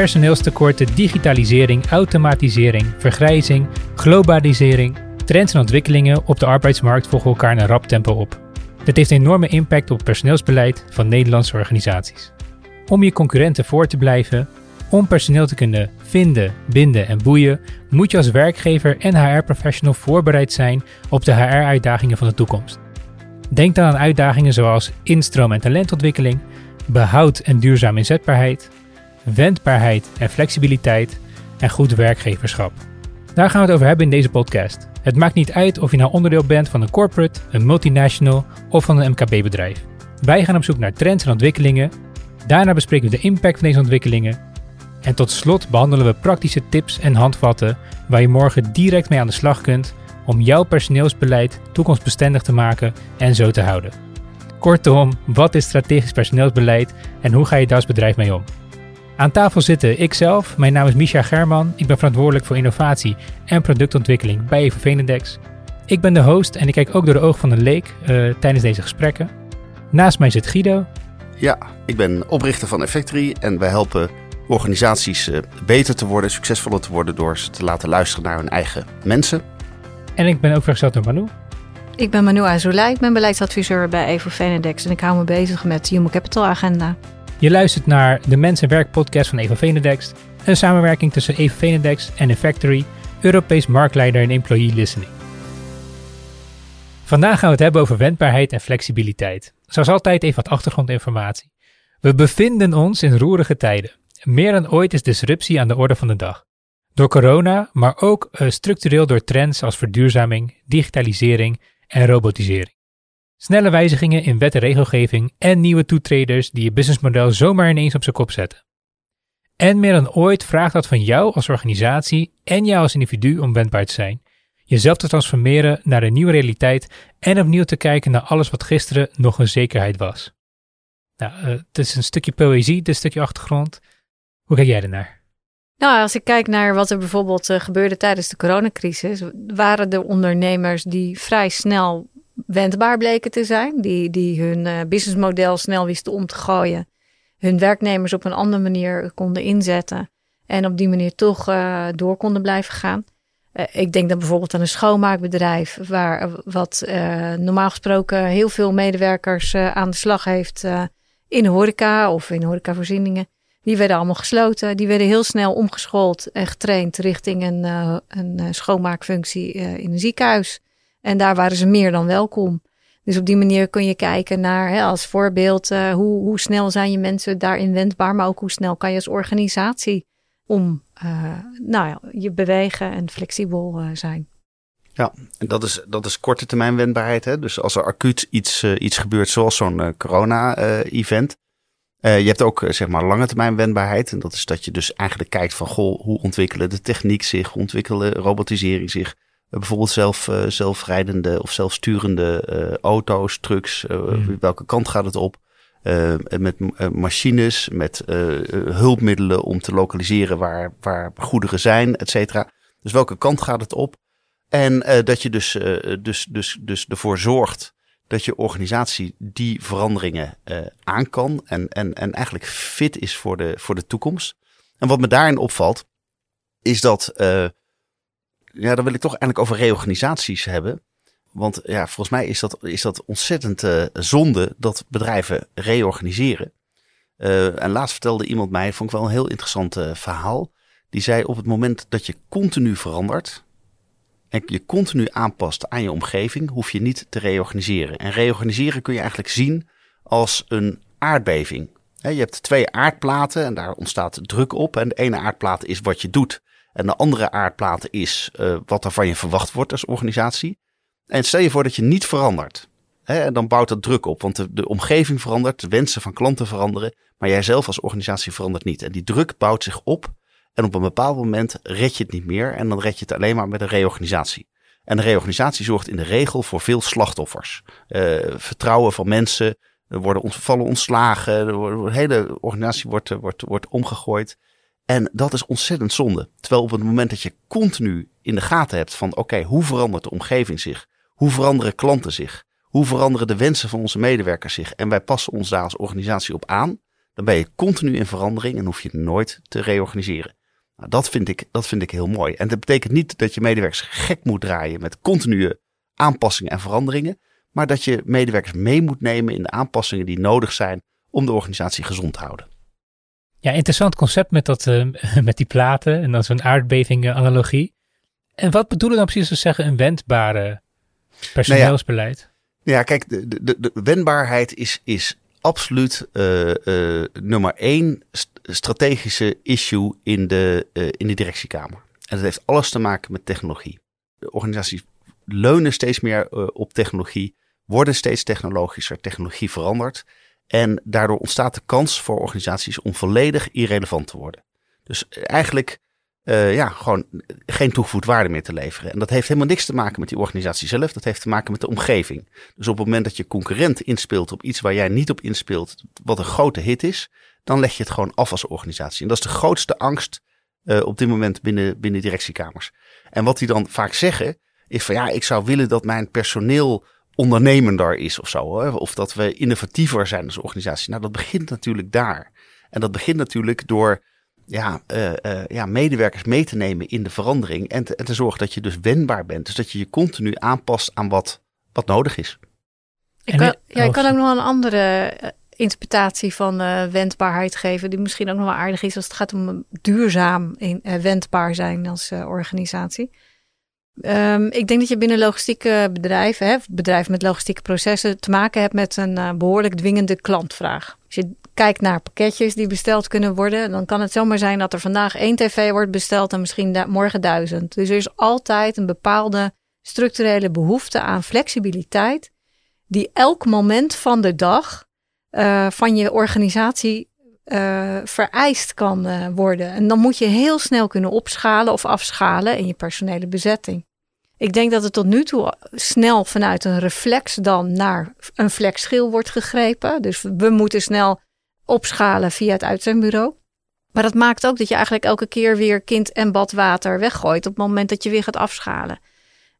personeelstekorten, digitalisering, automatisering, vergrijzing, globalisering, trends en ontwikkelingen op de arbeidsmarkt volgen elkaar in een rap tempo op. Dit heeft enorme impact op het personeelsbeleid van Nederlandse organisaties. Om je concurrenten voor te blijven, om personeel te kunnen vinden, binden en boeien, moet je als werkgever en HR-professional voorbereid zijn op de HR-uitdagingen van de toekomst. Denk dan aan uitdagingen zoals instroom- en talentontwikkeling, behoud en duurzame inzetbaarheid, wendbaarheid en flexibiliteit en goed werkgeverschap. Daar gaan we het over hebben in deze podcast. Het maakt niet uit of je nou onderdeel bent van een corporate, een multinational of van een MKB-bedrijf. Wij gaan op zoek naar trends en ontwikkelingen. Daarna bespreken we de impact van deze ontwikkelingen. En tot slot behandelen we praktische tips en handvatten waar je morgen direct mee aan de slag kunt om jouw personeelsbeleid toekomstbestendig te maken en zo te houden. Kortom, wat is strategisch personeelsbeleid en hoe ga je daar als bedrijf mee om? Aan tafel zitten ikzelf, mijn naam is Misha German, ik ben verantwoordelijk voor innovatie en productontwikkeling bij Evo Venedex. Ik ben de host en ik kijk ook door de ogen van een leek uh, tijdens deze gesprekken. Naast mij zit Guido. Ja, ik ben oprichter van Effectory en wij helpen organisaties uh, beter te worden, succesvoller te worden door ze te laten luisteren naar hun eigen mensen. En ik ben ook vergezeld door Manu. Ik ben Manu Azoulay, ik ben beleidsadviseur bij Evo Venedex en ik hou me bezig met de Human Capital Agenda. Je luistert naar de Mens en Werk podcast van Evo Venedex, een samenwerking tussen Evo Venedex en The Factory, Europees marktleider in employee listening. Vandaag gaan we het hebben over wendbaarheid en flexibiliteit. Zoals altijd even wat achtergrondinformatie. We bevinden ons in roerige tijden. Meer dan ooit is disruptie aan de orde van de dag. Door corona, maar ook uh, structureel door trends als verduurzaming, digitalisering en robotisering. Snelle wijzigingen in wet en regelgeving en nieuwe toetreders die je businessmodel zomaar ineens op zijn kop zetten. En meer dan ooit vraagt dat van jou als organisatie en jou als individu om wendbaar te zijn, jezelf te transformeren naar een nieuwe realiteit en opnieuw te kijken naar alles wat gisteren nog een zekerheid was. Nou, uh, het is een stukje poëzie, dit stukje achtergrond. Hoe kijk jij ernaar? Nou, als ik kijk naar wat er bijvoorbeeld uh, gebeurde tijdens de coronacrisis, waren er ondernemers die vrij snel wendbaar bleken te zijn, die, die hun uh, businessmodel snel wisten om te gooien, hun werknemers op een andere manier konden inzetten en op die manier toch uh, door konden blijven gaan. ik denk dan bijvoorbeeld aan een schoonmaakbedrijf, waar wat normaal gesproken heel veel medewerkers aan de slag heeft in horeca of in horecavoorzieningen. Die werden allemaal gesloten. Die werden heel snel omgeschoold en getraind richting een, een schoonmaakfunctie in een ziekenhuis. En daar waren ze meer dan welkom. Dus op die manier kun je kijken naar, hè, als voorbeeld, hoe, hoe snel zijn je mensen daarin wendbaar, maar ook hoe snel kan je als organisatie om nou ja, je bewegen en flexibel zijn. Ja, en dat is, dat is korte termijn wendbaarheid. Hè? Dus als er acuut iets, iets gebeurt, zoals zo'n corona-event, je hebt ook zeg maar lange termijn wendbaarheid. En dat is dat je dus eigenlijk kijkt van goh, hoe ontwikkelen de techniek zich, hoe ontwikkelen robotisering zich. Bijvoorbeeld zelf, zelfrijdende of zelfsturende auto's, trucks. Mm. Welke kant gaat het op? met machines, met hulpmiddelen om te lokaliseren waar, waar goederen zijn, et cetera. Dus welke kant gaat het op? En dat je dus, dus, dus, dus ervoor zorgt dat je organisatie die veranderingen aan kan en, en, en eigenlijk fit is voor de, voor de toekomst. En wat me daarin opvalt, is dat, ja, dan wil ik toch eigenlijk over reorganisaties hebben. Want ja, volgens mij is dat, is dat ontzettend uh, zonde dat bedrijven reorganiseren. en laatst vertelde iemand mij, vond ik wel een heel interessant verhaal. Die zei op het moment dat je continu verandert, en je continu aanpast aan je omgeving, hoef je niet te reorganiseren. En reorganiseren kun je eigenlijk zien als een aardbeving. Je hebt twee aardplaten en daar ontstaat druk op. En de ene aardplaat is wat je doet. En de andere aardplaat is uh, wat er van je verwacht wordt als organisatie. En stel je voor dat je niet verandert. Hè, en dan bouwt dat druk op, want de, omgeving verandert, de wensen van klanten veranderen, maar jij zelf als organisatie verandert niet. En die druk bouwt zich op en op een bepaald moment red je het niet meer en dan red je het alleen maar met een reorganisatie. En de reorganisatie zorgt in de regel voor veel slachtoffers. Uh, vertrouwen van mensen, er worden vallen ontslagen, de hele organisatie wordt, wordt, wordt omgegooid. En dat is ontzettend zonde. Terwijl op het moment dat je continu in de gaten hebt van oké, hoe verandert de omgeving zich? Hoe veranderen klanten zich? Hoe veranderen de wensen van onze medewerkers zich? En wij passen ons daar als organisatie op aan dan ben je continu in verandering en hoef je nooit te reorganiseren. Nou, dat, vind ik, dat vind ik heel mooi. En dat betekent niet dat je medewerkers gek moet draaien met continue aanpassingen en veranderingen, maar dat je medewerkers mee moet nemen in de aanpassingen die nodig zijn om de organisatie gezond te houden. Ja, interessant concept met, dat, uh, met die platen en dan zo'n aardbeving-analogie. En wat bedoelen dan precies te zeggen een wendbare personeelsbeleid? Nou ja, kijk, de, de, de wendbaarheid is, is absoluut uh, uh, nummer één strategische issue in de, in de directiekamer. En dat heeft alles te maken met technologie. De organisaties leunen steeds meer op technologie, worden steeds technologischer, technologie verandert. En daardoor ontstaat de kans voor organisaties om volledig irrelevant te worden. Dus eigenlijk uh, ja, gewoon geen toegevoegd waarde meer te leveren. En dat heeft helemaal niks te maken met die organisatie zelf. Dat heeft te maken met de omgeving. Dus op het moment dat je concurrent inspeelt op iets waar jij niet op inspeelt, wat een grote hit is, dan leg je het gewoon af als organisatie. En dat is de grootste angst uh, op dit moment binnen, binnen directiekamers. En wat die dan vaak zeggen, is van ja, ik zou willen dat mijn personeel ondernemender is of zo. Hè? Of dat we innovatiever zijn als organisatie. Nou, dat begint natuurlijk daar. En dat begint natuurlijk door ja, uh, uh, ja, medewerkers mee te nemen in de verandering. En te, en te zorgen dat je dus wendbaar bent. Dus dat je je continu aanpast aan wat, wat nodig is. Ik kan, ja, ik kan ook nog een andere uh, interpretatie van wendbaarheid geven. Die misschien ook nog wel aardig is als het gaat om duurzaam in, wendbaar zijn als organisatie. Um, ik denk dat je binnen logistieke bedrijven, hè, bedrijven met logistieke processen, te maken hebt met een behoorlijk dwingende klantvraag. Als je kijkt naar pakketjes die besteld kunnen worden, dan kan het zomaar zijn dat er vandaag één tv wordt besteld en misschien morgen duizend. Dus er is altijd een bepaalde structurele behoefte aan flexibiliteit, die elk moment van de dag uh, van je organisatie uh, vereist kan uh, worden. En dan moet je heel snel kunnen opschalen of afschalen in je personele bezetting. Ik denk dat het tot nu toe snel vanuit een reflex dan naar een flexschil wordt gegrepen. Dus we moeten snel opschalen via het uitzendbureau. Maar dat maakt ook dat je eigenlijk elke keer weer kind en badwater weggooit op het moment dat je weer gaat afschalen.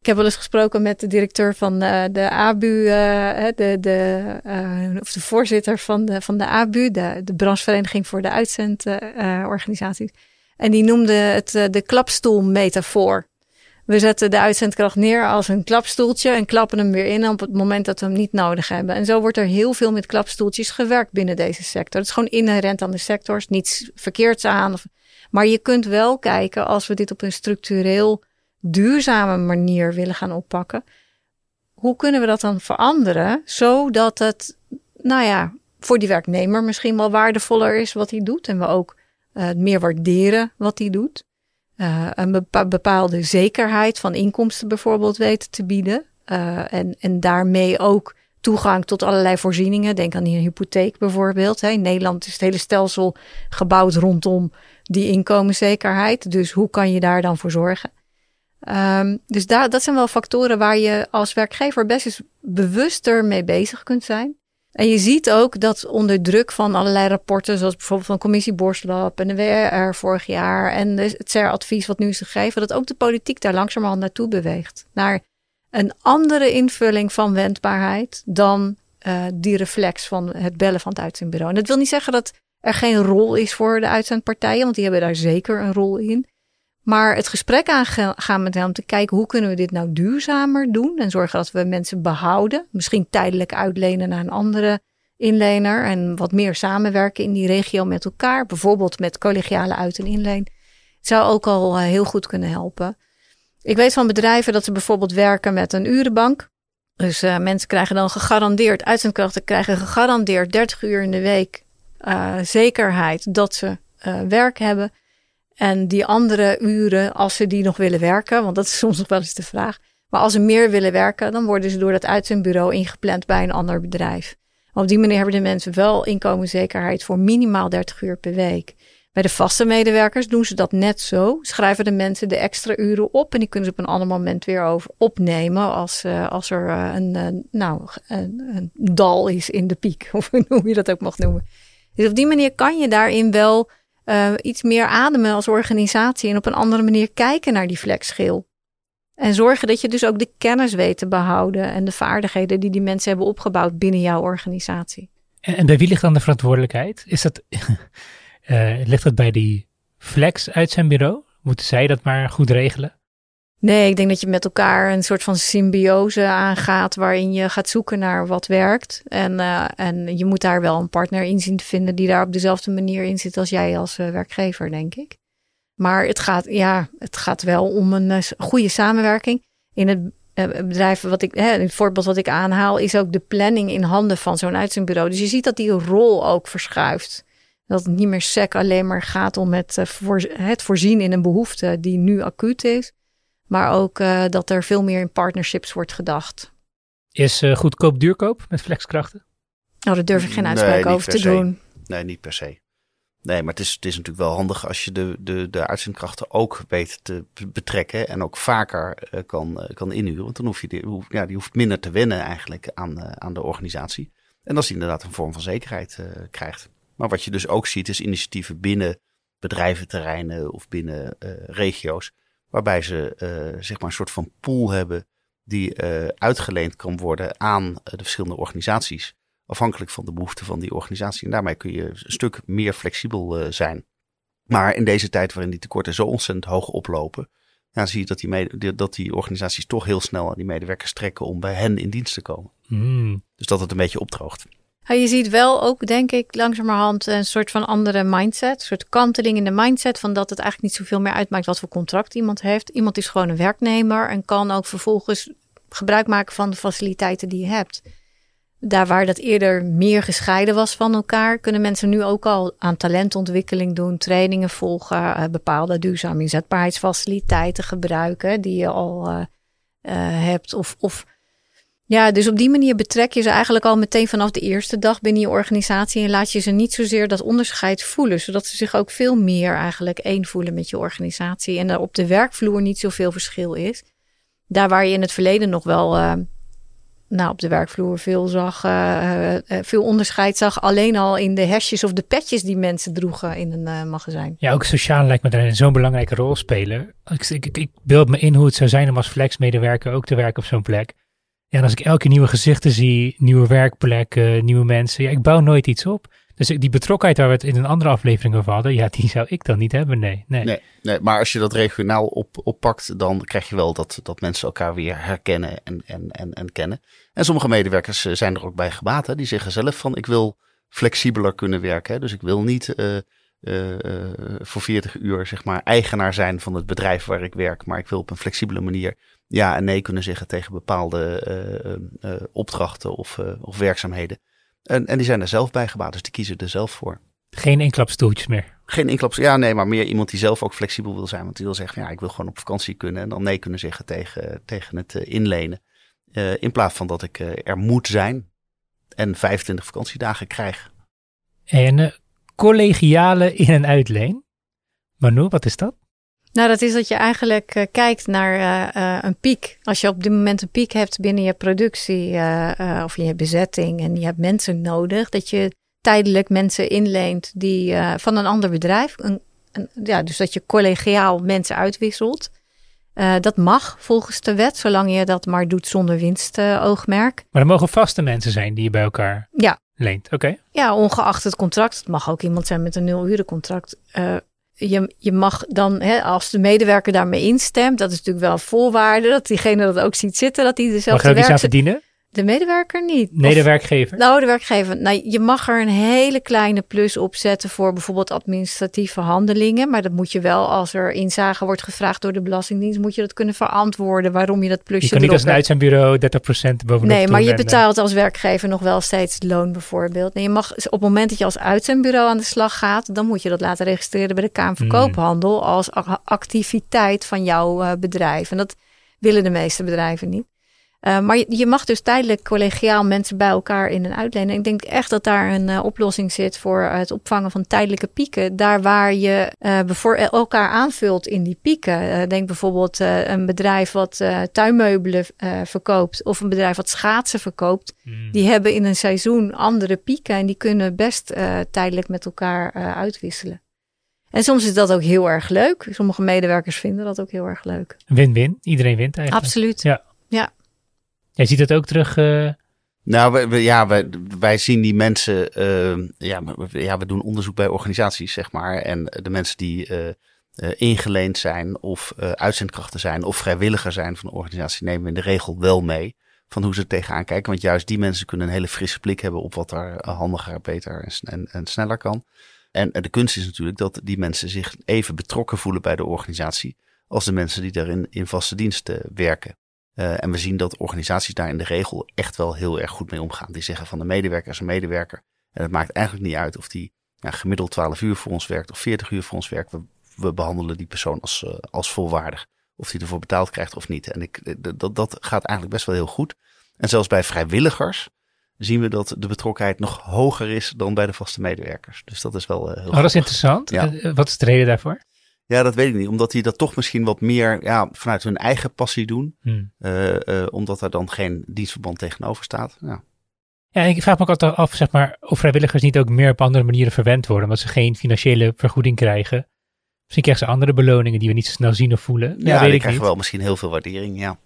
Ik heb wel eens gesproken met de directeur van uh, de ABU, uh, de, de, uh, of de voorzitter van de, van de ABU, de, de branchevereniging voor de uitzendorganisaties. en die noemde het de klapstoelmetafoor. We zetten de uitzendkracht neer als een klapstoeltje en klappen hem weer in op het moment dat we hem niet nodig hebben. En zo wordt er heel veel met klapstoeltjes gewerkt binnen deze sector. Het is gewoon inherent aan de sectors, niets verkeerds aan. Maar je kunt wel kijken als we dit op een structureel duurzame manier willen gaan oppakken. Hoe kunnen we dat dan veranderen zodat het, nou ja, voor die werknemer misschien wel waardevoller is wat hij doet en we ook uh, meer waarderen wat hij doet uh, een bepaalde zekerheid van inkomsten bijvoorbeeld weten te bieden. Uh, en, en daarmee ook toegang tot allerlei voorzieningen. Denk aan die hypotheek bijvoorbeeld. In Nederland is het hele stelsel gebouwd rondom die inkomenszekerheid. Dus hoe kan je daar dan voor zorgen? Um, dus daar, dat zijn wel factoren waar je als werkgever best eens bewuster mee bezig kunt zijn. En je ziet ook dat onder druk van allerlei rapporten, zoals bijvoorbeeld van Commissie Borstlab en de WRR vorig jaar en het CER-advies wat nu is gegeven, dat ook de politiek daar langzamerhand naartoe beweegt. Naar een andere invulling van wendbaarheid dan uh, die reflex van het bellen van het uitzendbureau. En dat wil niet zeggen dat er geen rol is voor de uitzendpartijen, want die hebben daar zeker een rol in. Maar het gesprek aangaan met hem om te kijken hoe kunnen we dit nou duurzamer doen en zorgen dat we mensen behouden. Misschien tijdelijk uitlenen naar een andere inlener en wat meer samenwerken in die regio met elkaar. Bijvoorbeeld met collegiale uit- en inleen. Zou ook al eh, heel goed kunnen helpen. Ik weet van bedrijven dat ze bijvoorbeeld werken met een urenbank. Dus uh, mensen krijgen dan gegarandeerd, uitzendkrachten krijgen gegarandeerd 30 uur in de week uh, zekerheid dat ze werk hebben. En die andere uren, als ze die nog willen werken, want dat is soms nog wel eens de vraag. Maar als ze meer willen werken, dan worden ze door dat uitzendbureau ingepland bij een ander bedrijf. Op die manier hebben de mensen wel inkomenszekerheid voor minimaal 30 uur per week. Bij de vaste medewerkers doen ze dat net zo. Schrijven de mensen de extra uren op en die kunnen ze op een ander moment weer over opnemen als, uh, als er uh, een, uh, nou, een, een, dal is in de piek, of hoe je dat ook mag noemen. Dus op die manier kan je daarin wel uh, iets meer ademen als organisatie en op een andere manier kijken naar die flexschil. En zorgen dat je dus ook de kennis weet te behouden en de vaardigheden die die mensen hebben opgebouwd binnen jouw organisatie. En, en bij wie ligt dan de verantwoordelijkheid? Is dat, eh, ligt dat bij die flex uit zijn bureau? Moeten zij dat maar goed regelen? Nee, ik denk dat je met elkaar een soort van symbiose aangaat waarin je gaat zoeken naar wat werkt. En, uh, en je moet daar wel een partner in zien te vinden die daar op dezelfde manier in zit als jij als uh, werkgever, denk ik. Maar het gaat, ja, het gaat wel om een uh, goede samenwerking. In het bedrijf wat ik, hè, het voorbeeld wat ik aanhaal, is ook de planning in handen van zo'n uitzendbureau. Dus je ziet dat die rol ook verschuift. Dat het niet meer sec alleen maar gaat om het, het voorzien in een behoefte die nu acuut is. Maar ook uh, dat er veel meer in partnerships wordt gedacht. Is uh, goedkoop duurkoop met flexkrachten? Nou, daar durf ik geen uitspraak nee, over te se. doen. Nee, niet per se. Nee, maar het is, het is natuurlijk wel handig als je de, de, de uitzendkrachten ook weet te betrekken en ook vaker uh, kan, kan inhuren. Want dan hoef je die, hoef, ja, die hoeft minder te wennen eigenlijk aan, aan de organisatie. En als die inderdaad een vorm van zekerheid krijgt. Maar wat je dus ook ziet is initiatieven binnen bedrijventerreinen of binnen regio's waarbij ze uh, zeg maar een soort van pool hebben die uh, uitgeleend kan worden aan uh, de verschillende organisaties, afhankelijk van de behoeften van die organisatie. En daarmee kun je een stuk meer flexibel zijn. Maar in deze tijd waarin die tekorten zo ontzettend hoog oplopen, ja, zie je dat die, dat die organisaties toch heel snel aan die medewerkers trekken om bij hen in dienst te komen. Mm. Dus dat het een beetje opdroogt. Ja, je ziet wel ook, denk ik, langzamerhand een soort van andere mindset. Een soort kanteling in de mindset van dat het eigenlijk niet zoveel meer uitmaakt wat voor contract iemand heeft. Iemand is gewoon een werknemer en kan ook vervolgens gebruik maken van de faciliteiten die je hebt. Daar waar dat eerder meer gescheiden was van elkaar, kunnen mensen nu ook al aan talentontwikkeling doen, trainingen volgen, bepaalde duurzame inzetbaarheidsfaciliteiten gebruiken die je al uh, uh, hebt. Of, of ja, dus op die manier betrek je ze eigenlijk al meteen vanaf de eerste dag binnen je organisatie en laat je ze niet zozeer dat onderscheid voelen, zodat ze zich ook veel meer eigenlijk één voelen met je organisatie en er op de werkvloer niet zoveel verschil is. Daar waar je in het verleden nog wel, uh, nou, op de werkvloer veel zag, uh, uh, veel onderscheid zag, alleen al in de hesjes of de petjes die mensen droegen in een magazijn. Ja, ook sociaal lijkt me daarin zo'n belangrijke rol spelen. Ik, ik, ik beeld me in hoe het zou zijn om als flexmedewerker ook te werken op zo'n plek. Ja, als ik elke nieuwe gezichten zie, nieuwe werkplekken, nieuwe mensen, ja, ik bouw nooit iets op. Dus die betrokkenheid waar we het in een andere aflevering over hadden, ja, die zou ik dan niet hebben, nee. Nee, nee, maar als je dat regionaal op, oppakt, dan krijg je wel dat, dat mensen elkaar weer herkennen en, en, en, en kennen. En sommige medewerkers zijn er ook bij gebaat, hè. die zeggen zelf van, ik wil flexibeler kunnen werken. Dus ik wil niet uh, voor 40 uur, zeg maar, eigenaar zijn van het bedrijf waar ik werk, maar ik wil op een flexibele manier ja en nee kunnen zeggen tegen bepaalde uh, uh, opdrachten of, uh, of werkzaamheden. En, en die zijn er zelf bij gebaat, dus die kiezen er zelf voor. Geen inklapstoeltjes meer? Geen inklaps, ja nee, maar meer iemand die zelf ook flexibel wil zijn. Want die wil zeggen, ja ik wil gewoon op vakantie kunnen en dan nee kunnen zeggen tegen, tegen het inlenen. in plaats van dat ik er moet zijn en 25 vakantiedagen krijg. En collegiale in- en uitleen? Manu, wat is dat? Nou, dat is dat je eigenlijk uh, kijkt naar uh, uh, een piek. Als je op dit moment een piek hebt binnen je productie of in je bezetting en je hebt mensen nodig, dat je tijdelijk mensen inleent die van een ander bedrijf. Een, een, ja, dus dat je collegiaal mensen uitwisselt. dat mag volgens de wet, zolang je dat maar doet zonder winstoogmerk. maar er mogen vaste mensen zijn die je bij elkaar ja. Leent. Oké. Okay. Ja, ongeacht het contract. Het mag ook iemand zijn met een nul uren contract je, je mag dan, hè, als de medewerker daarmee instemt, dat is natuurlijk wel een voorwaarde, dat diegene dat ook ziet zitten, dat hij dezelfde Mag je aan verdienen? De medewerker niet. Nee, de werkgever. Nou, de werkgever. Nou, je mag er een hele kleine plus op zetten voor bijvoorbeeld administratieve handelingen. Maar dat moet je wel, als er inzage wordt gevraagd door de Belastingdienst, moet je dat kunnen verantwoorden waarom je dat plusje Je kan niet als een uitzendbureau 30% bovenop Nee, maar je betaalt als werkgever nog wel steeds loon bijvoorbeeld. En je mag, op het moment dat je als uitzendbureau aan de slag gaat, dan moet je dat laten registreren bij de Kamer van Koophandel mm. als activiteit van jouw bedrijf. En dat willen de meeste bedrijven niet. Uh, maar je, je, mag dus tijdelijk collegiaal mensen bij elkaar in en uitlenen. Ik denk echt dat daar een uh, oplossing zit voor het opvangen van tijdelijke pieken. Daar waar je uh, elkaar aanvult in die pieken. denk bijvoorbeeld een bedrijf wat tuinmeubelen verkoopt of een bedrijf wat schaatsen verkoopt. Mm. Die hebben in een seizoen andere pieken en die kunnen best tijdelijk met elkaar uitwisselen. En soms is dat ook heel erg leuk. Sommige medewerkers vinden dat ook heel erg leuk. Win-win. Iedereen wint eigenlijk. Absoluut. Ja. Jij ziet het ook terug uh, Nou, we, ja, wij, wij zien die mensen. Uh, ja, we, doen onderzoek bij organisaties, zeg maar. En de mensen die uh, ingeleend zijn, of uitzendkrachten zijn, of vrijwilliger zijn van de organisatie, nemen we in de regel wel mee. Van hoe ze er tegenaan kijken. Want juist die mensen kunnen een hele frisse blik hebben op wat er handiger, beter en, en, en sneller kan. En de kunst is natuurlijk dat die mensen zich even betrokken voelen bij de organisatie. als de mensen die daarin in vaste diensten werken. Uh, en we zien dat organisaties daar in de regel echt wel heel erg goed mee omgaan. Die zeggen van de medewerker is een medewerker. En het maakt eigenlijk niet uit of die ja, gemiddeld 12 uur voor ons werkt of 40 uur voor ons werkt. We, we behandelen die persoon als, uh, als volwaardig. Of die ervoor betaald krijgt of niet. En ik, eh, dat, dat gaat eigenlijk best wel heel goed. En zelfs bij vrijwilligers zien we dat de betrokkenheid nog hoger is dan bij de vaste medewerkers. Dus dat is wel uh, heel Oh, dat is interessant. Ja. Wat is de reden daarvoor? Ja, dat weet ik niet. Omdat die dat toch misschien wat meer ja, vanuit hun eigen passie doen. Hmm. Uh, uh, omdat er dan geen dienstverband tegenover staat. Ja. ja, ik vraag me ook altijd af zeg maar, of vrijwilligers niet ook meer op andere manieren verwend worden. Omdat ze geen financiële vergoeding krijgen. Misschien krijgen ze andere beloningen die we niet zo snel zien of voelen. Ja, ja weet die krijgen wel misschien heel veel waardering, ja.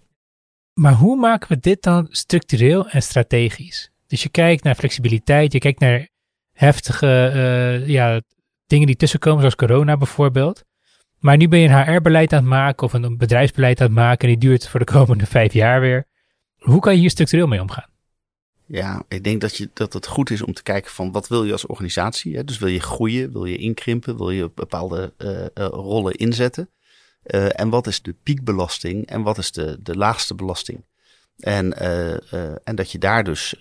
Maar hoe maken we dit dan structureel en strategisch? Dus je kijkt naar flexibiliteit, je kijkt naar heftige uh, ja, dingen die tussenkomen, zoals corona bijvoorbeeld. Maar nu ben je een HR-beleid aan het maken of een bedrijfsbeleid aan het maken en die duurt voor de komende vijf jaar weer. Hoe kan je hier structureel mee omgaan? Ja, ik denk dat, je, dat het goed is om te kijken van wat wil je als organisatie. Hè? Dus wil je groeien, wil je inkrimpen, wil je bepaalde uh, uh, rollen inzetten. Uh, en wat is de piekbelasting en wat is de, de laagste belasting? En, en dat je daar dus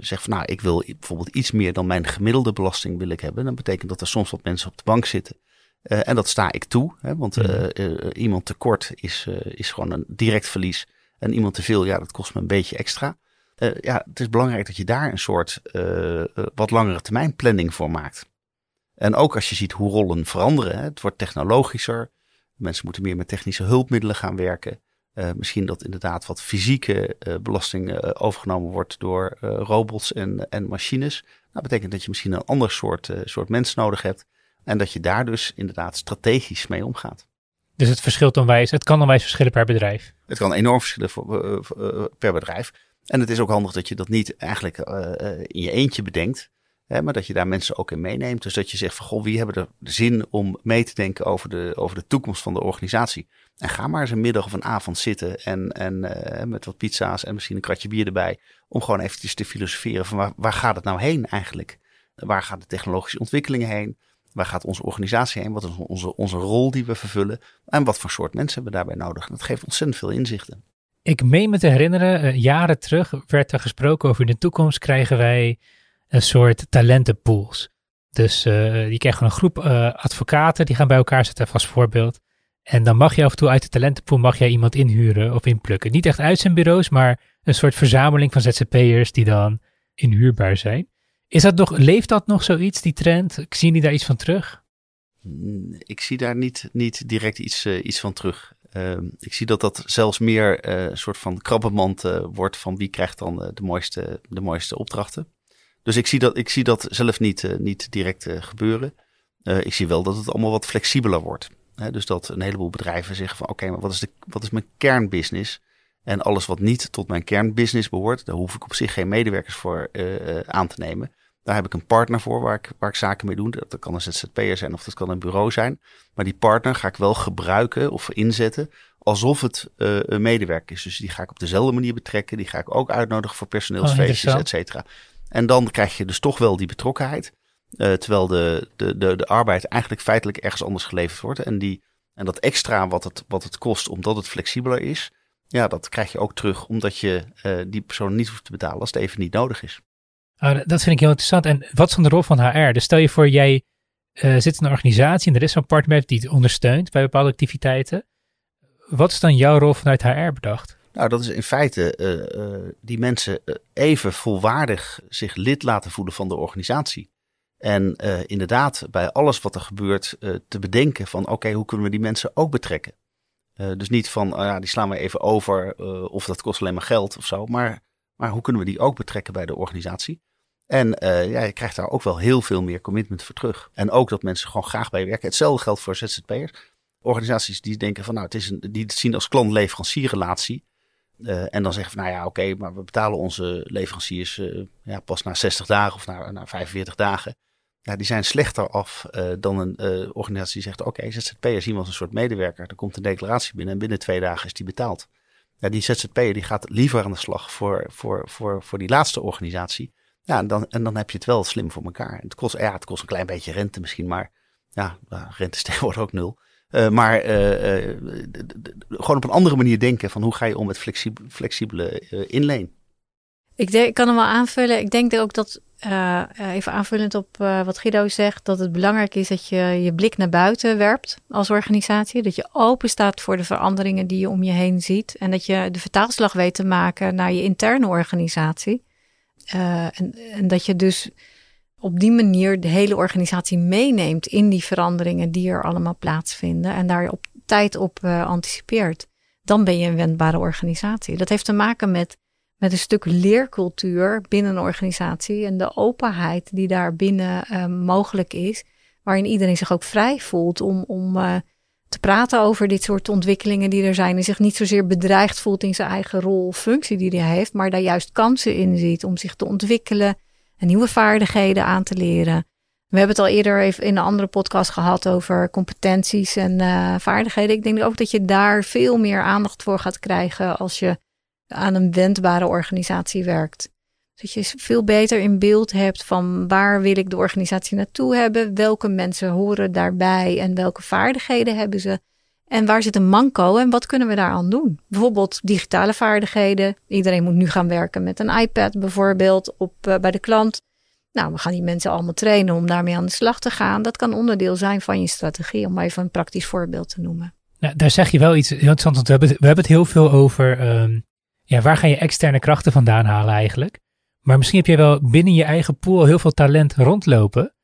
zegt van nou, ik wil bijvoorbeeld iets meer dan mijn gemiddelde belasting wil ik hebben. Dan betekent dat er soms wat mensen op de bank zitten uh, en dat sta ik toe, hè, want uh, uh, iemand tekort is, is gewoon een direct verlies. En iemand te veel, ja, dat kost me een beetje extra. ja, het is belangrijk dat je daar een soort wat langere termijn planning voor maakt. En ook als je ziet hoe rollen veranderen, hè, het wordt technologischer. Mensen moeten meer met technische hulpmiddelen gaan werken. misschien dat inderdaad wat fysieke belasting overgenomen wordt door robots en, en machines. Dat nou, betekent dat je misschien een ander soort, soort mens nodig hebt. En dat je daar dus inderdaad strategisch mee omgaat. Dus het verschilt onwijs, het kan onwijs verschillen per bedrijf. Het kan enorm verschillen voor, uh, uh, per bedrijf. En het is ook handig dat je dat niet eigenlijk in je eentje bedenkt. Hè, maar dat je daar mensen ook in meeneemt. Dus dat je zegt van goh, wie hebben er de zin om mee te denken over de, over de toekomst van de organisatie. En ga maar eens een middag of een avond zitten en, en met wat pizza's en misschien een kratje bier erbij. Om gewoon eventjes te filosoferen van waar, waar gaat het nou heen eigenlijk? Waar gaan de technologische ontwikkelingen heen? Waar gaat onze organisatie heen? Wat is onze, onze rol die we vervullen? En wat voor soort mensen hebben we daarbij nodig? Dat geeft ontzettend veel inzichten. Ik meen me te herinneren, uh, jaren terug werd er gesproken over in de toekomst krijgen wij een soort talentenpools. Dus uh, je krijgt een groep uh, advocaten die gaan bij elkaar zitten, vast voorbeeld. En dan mag je af en toe uit de talentenpool mag jij iemand inhuren of inplukken. Niet echt uitzendbureaus, maar een soort verzameling van ZZP'ers die dan inhuurbaar zijn. Is dat nog, leeft dat nog zoiets, die trend? Zie jullie daar iets van terug? Ik zie daar niet, niet direct iets, uh, iets van terug. Uh, ik zie dat dat zelfs meer uh, een soort van krabbenmand uh, wordt van wie krijgt dan de, mooiste, de mooiste opdrachten. Dus ik zie dat, ik zie dat zelf niet, niet direct gebeuren. ik zie wel dat het allemaal wat flexibeler wordt. Hè? Dus dat een heleboel bedrijven zeggen van oké, maar wat is, de, wat is mijn kernbusiness? En alles wat niet tot mijn kernbusiness behoort, daar hoef ik op zich geen medewerkers voor aan te nemen. Daar heb ik een partner voor waar ik, waar ik zaken mee doe. Dat kan een ZZP'er zijn of dat kan een bureau zijn. Maar die partner ga ik wel gebruiken of inzetten alsof het uh, een medewerker is. Dus die ga ik op dezelfde manier betrekken. Die ga ik ook uitnodigen voor personeelsfeestjes, oh, et cetera. En dan krijg je dus toch wel die betrokkenheid. Uh, terwijl de, de, de, de arbeid eigenlijk feitelijk ergens anders geleverd wordt. En, die, en dat extra wat het, wat het kost omdat het flexibeler is. Ja, dat krijg je ook terug omdat je uh, die persoon niet hoeft te betalen als het even niet nodig is. Oh, dat vind ik heel interessant. En wat is dan de rol van HR? Dus stel je voor, jij uh, zit in een organisatie en er is zo'n partner die het ondersteunt bij bepaalde activiteiten. Wat is dan jouw rol vanuit HR bedacht? Nou, dat is in feite uh, uh, die mensen even volwaardig zich lid laten voelen van de organisatie. En inderdaad, bij alles wat er gebeurt, te bedenken van oké, hoe kunnen we die mensen ook betrekken? Dus niet van, oh ja, die slaan we even over of dat kost alleen maar geld of zo. Maar, maar hoe kunnen we die ook betrekken bij de organisatie? En uh, ja, je krijgt daar ook wel heel veel meer commitment voor terug. En ook dat mensen gewoon graag bij werken. Hetzelfde geldt voor ZZP'ers. Organisaties die denken van nou, het is een, die het zien als klant-leverancierrelatie. en dan zeggen we, nou ja, oké, maar we betalen onze leveranciers ja, pas na 60 dagen of na, na 45 dagen. Ja, die zijn slechter af dan een organisatie die zegt, oké, okay, ZZP'er is iemand een soort medewerker. Er komt een declaratie binnen en binnen twee dagen is die betaald. Ja, die ZZP'er die gaat liever aan de slag voor, voor, voor, voor die laatste organisatie. Ja, en dan, en dan heb je het wel slim voor elkaar. Het kost, ja, het kost een klein beetje rente misschien, maar ja, rente is tegenwoordig ook nul. Uh, maar gewoon op een andere manier denken van hoe ga je om met flexibele, flexibele inleen. Ik, denk, ik kan hem wel aanvullen. Ik denk ook dat, even aanvullend op wat Guido zegt, dat het belangrijk is dat je je blik naar buiten werpt als organisatie. Dat je open staat voor de veranderingen die je om je heen ziet. En dat je de vertaalslag weet te maken naar je interne organisatie. en, en dat je dus op die manier de hele organisatie meeneemt in die veranderingen die er allemaal plaatsvinden en daar op tijd op anticipeert, dan ben je een wendbare organisatie. Dat heeft te maken met, met een stuk leercultuur binnen een organisatie en de openheid die daar binnen uh, mogelijk is, waarin iedereen zich ook vrij voelt om, om uh, te praten over dit soort ontwikkelingen die er zijn en zich niet zozeer bedreigd voelt in zijn eigen rol of functie die hij heeft, maar daar juist kansen in ziet om zich te ontwikkelen en nieuwe vaardigheden aan te leren. We hebben het al eerder even in een andere podcast gehad over competenties en uh, vaardigheden. Ik denk ook dat je daar veel meer aandacht voor gaat krijgen als je aan een wendbare organisatie werkt. Dat je veel beter in beeld hebt van waar wil ik de organisatie naartoe hebben, welke mensen horen daarbij en welke vaardigheden hebben ze. En waar zit een manco en wat kunnen we daaraan doen? Bijvoorbeeld digitale vaardigheden. Iedereen moet nu gaan werken met een iPad bijvoorbeeld op, uh, bij de klant. Nou, we gaan die mensen allemaal trainen om daarmee aan de slag te gaan. Dat kan onderdeel zijn van je strategie, om even een praktisch voorbeeld te noemen. Daar zeg je wel iets heel. Want we hebben, we hebben het heel veel over um, ja, waar ga je externe krachten vandaan halen eigenlijk. Maar misschien heb je wel binnen je eigen pool heel veel talent rondlopen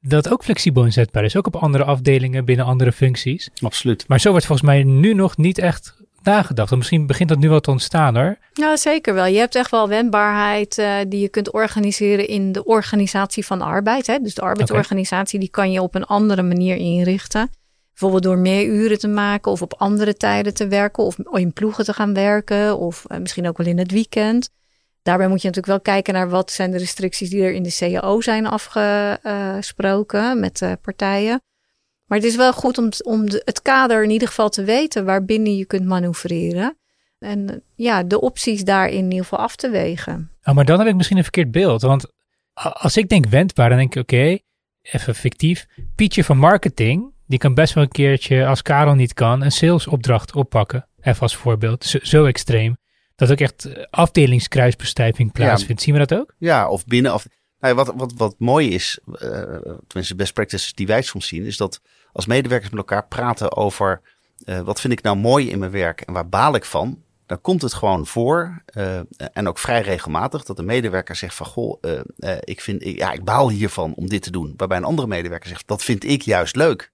dat ook flexibel inzetbaar is. Ook op andere afdelingen, binnen andere functies. Absoluut. Maar zo wordt volgens mij nu nog niet echt nagedacht. Of misschien begint dat nu wel te ontstaan hoor. Ja, zeker wel. Je hebt echt wel wendbaarheid uh, die je kunt organiseren in de organisatie van arbeid. Hè? Dus de arbeidsorganisatie die kan je op een andere manier inrichten. Bijvoorbeeld door meer uren te maken of op andere tijden te werken. Of in ploegen te gaan werken. Of uh, misschien ook wel in het weekend. Daarbij moet je natuurlijk wel kijken naar wat zijn de restricties die er in de CAO zijn afgesproken met de partijen. Maar het is wel goed om, om het kader in ieder geval te weten waarbinnen je kunt manoeuvreren. En ja, de opties daarin in ieder geval af te wegen. Oh, maar dan heb ik misschien een verkeerd beeld. Want als ik denk wendbaar, dan denk ik oké, even fictief. Pietje van marketing, die kan best wel een keertje, als Karel niet kan, een salesopdracht oppakken. Even als voorbeeld. Zo, zo extreem dat ook echt eh, afdelingskruisbestuiving plaatsvindt. Zien we dat ook? Ja, of binnen. Of, nou wat, wat, wat mooi is, uh, tenminste best practices die wij soms zien, is dat als medewerkers met elkaar praten over uh, wat vind ik nou mooi in mijn werk en waar baal ik van, dan komt het gewoon voor, uh, en ook vrij regelmatig, dat de medewerker zegt van, goh, ik, vind, ja, ik baal hiervan om dit te doen. Waarbij een andere medewerker zegt, dat vind ik juist leuk.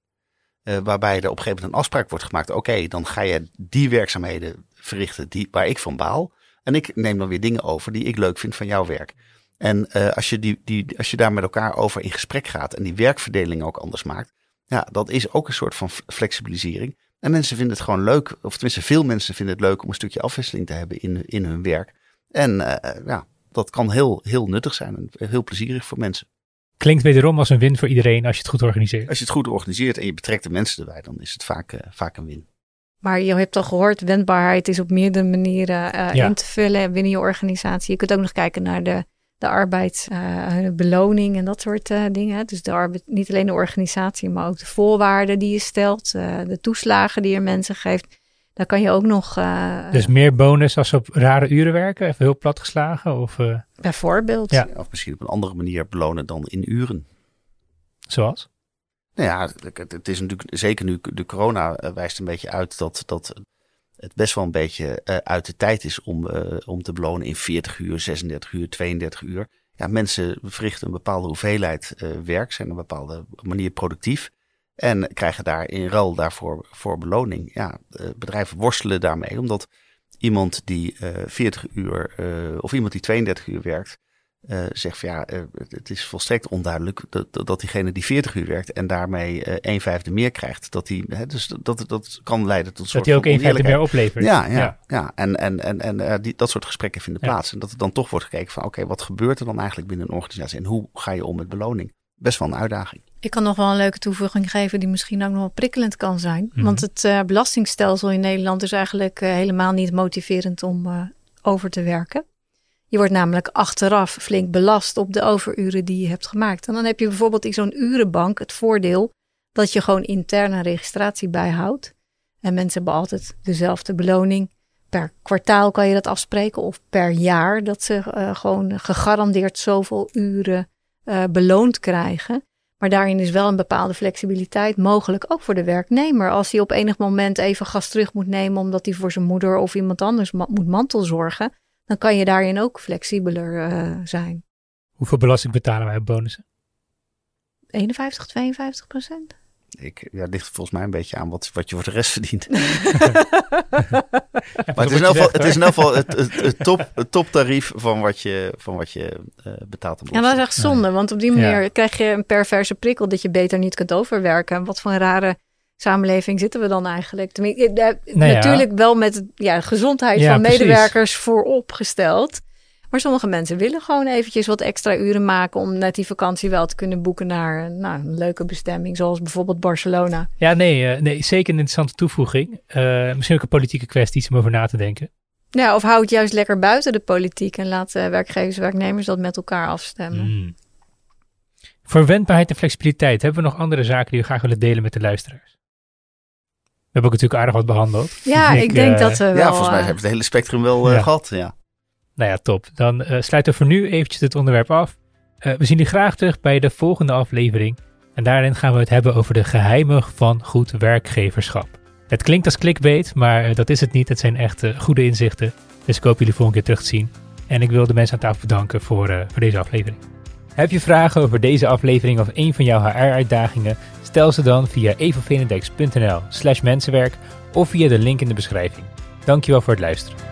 Waarbij er op een gegeven moment een afspraak wordt gemaakt. Oké, dan ga je die werkzaamheden verrichten die, waar ik van baal. En ik neem dan weer dingen over die ik leuk vind van jouw werk. En uh, als, je die, die, als je daar met elkaar over in gesprek gaat en die werkverdeling ook anders maakt, ja, dat is ook een soort van flexibilisering. En mensen vinden het gewoon leuk, of tenminste veel mensen vinden het leuk om een stukje afwisseling te hebben in, in hun werk. En uh, ja, dat kan heel, heel nuttig zijn en heel plezierig voor mensen. Klinkt wederom als een win voor iedereen als je het goed organiseert. Als je het goed organiseert en je betrekt de mensen erbij, dan is het vaak, uh, vaak een win. Maar je hebt al gehoord, wendbaarheid is op meerdere manieren uh, ja. in te vullen binnen je organisatie. Je kunt ook nog kijken naar de, de arbeidsbeloning uh, en dat soort uh, dingen. Dus de arbeid, niet alleen de organisatie, maar ook de voorwaarden die je stelt, de toeslagen die je mensen geeft. Daar kan je ook nog. dus meer bonus als ze op rare uren werken, even heel plat geslagen? Of, Bijvoorbeeld. Ja. Of misschien op een andere manier belonen dan in uren. Zoals? Nou ja, het is natuurlijk zeker nu de corona eh, wijst een beetje uit dat, dat het best wel een beetje uh, uit de tijd is om, uh, om te belonen in 40 uur, 36 uur, 32 uur. Ja, mensen verrichten een bepaalde hoeveelheid uh, werk, zijn op een bepaalde manier productief en krijgen daar in ruil daarvoor voor beloning. Ja, bedrijven worstelen daarmee, omdat iemand die 40 uur of iemand die 32 uur werkt, uh, zegt van ja, uh, het is volstrekt onduidelijk dat, dat diegene die 40 uur werkt en daarmee uh, een vijfde meer krijgt, dat die, hè, dus dat, dat kan leiden tot een dat hij ook een vijfde meer oplevert. Ja, ja, ja. ja. En, en, en, en die, dat soort gesprekken vinden plaats. En dat er dan toch wordt gekeken van oké, okay, wat gebeurt er dan eigenlijk binnen een organisatie en hoe ga je om met beloning? Best wel een uitdaging. Ik kan nog wel een leuke toevoeging geven die misschien ook nog wel prikkelend kan zijn. Mm -hmm. Want het belastingstelsel in Nederland is eigenlijk helemaal niet motiverend om over te werken. Je wordt namelijk achteraf flink belast op de overuren die je hebt gemaakt. En dan heb je bijvoorbeeld in zo'n urenbank het voordeel dat je gewoon interne registratie bijhoudt. En mensen hebben altijd dezelfde beloning. Per kwartaal kan je dat afspreken of per jaar dat ze gewoon gegarandeerd zoveel uren beloond krijgen. Maar daarin is wel een bepaalde flexibiliteit mogelijk, ook voor de werknemer. Als hij op enig moment even gas terug moet nemen omdat hij voor zijn moeder of iemand anders ma moet mantelzorgen, dan kan je daarin ook flexibeler uh, zijn. Hoeveel belasting betalen wij op bonussen? 51, 52 procent. Ik, ja, ligt volgens mij een beetje aan wat, wat je voor de rest verdient. maar het is, in geval, het is in elk geval het, het, het, top, het toptarief van wat je, van wat je uh, betaalt. Ja, dat is echt zonde, want op die manier ja. krijg je een perverse prikkel dat je beter niet kunt overwerken. Wat voor een rare samenleving zitten we dan eigenlijk? Tenminste, nou natuurlijk ja. wel met ja, gezondheid ja, van medewerkers precies. vooropgesteld. Maar sommige mensen willen gewoon eventjes wat extra uren maken om net die vakantie wel te kunnen boeken naar nou, een leuke bestemming, zoals bijvoorbeeld Barcelona. Ja, nee, uh, nee zeker een interessante toevoeging. Uh, misschien ook een politieke kwestie om over na te denken. Ja, of hou het juist lekker buiten de politiek en laat uh, werkgevers en werknemers dat met elkaar afstemmen. Mm. Voor wendbaarheid en flexibiliteit hebben we nog andere zaken die we graag willen delen met de luisteraars. We hebben ook natuurlijk aardig wat behandeld. Ja, ik, ik denk uh, dat we wel... Ja, volgens mij hebben we het hele spectrum wel uh, ja. gehad, ja. Nou ja, top. Dan uh, sluiten we voor nu eventjes het onderwerp af. we zien u graag terug bij de volgende aflevering. En daarin gaan we het hebben over de geheimen van goed werkgeverschap. Het klinkt als clickbait, maar dat is het niet. Het zijn echt goede inzichten. Dus ik hoop jullie volgende keer terug te zien. En ik wil de mensen aan tafel bedanken voor, voor deze aflevering. Heb je vragen over deze aflevering of een van jouw HR-uitdagingen? Stel ze dan via evavenedex.nl slash mensenwerk of via de link in de beschrijving. Dankjewel voor het luisteren.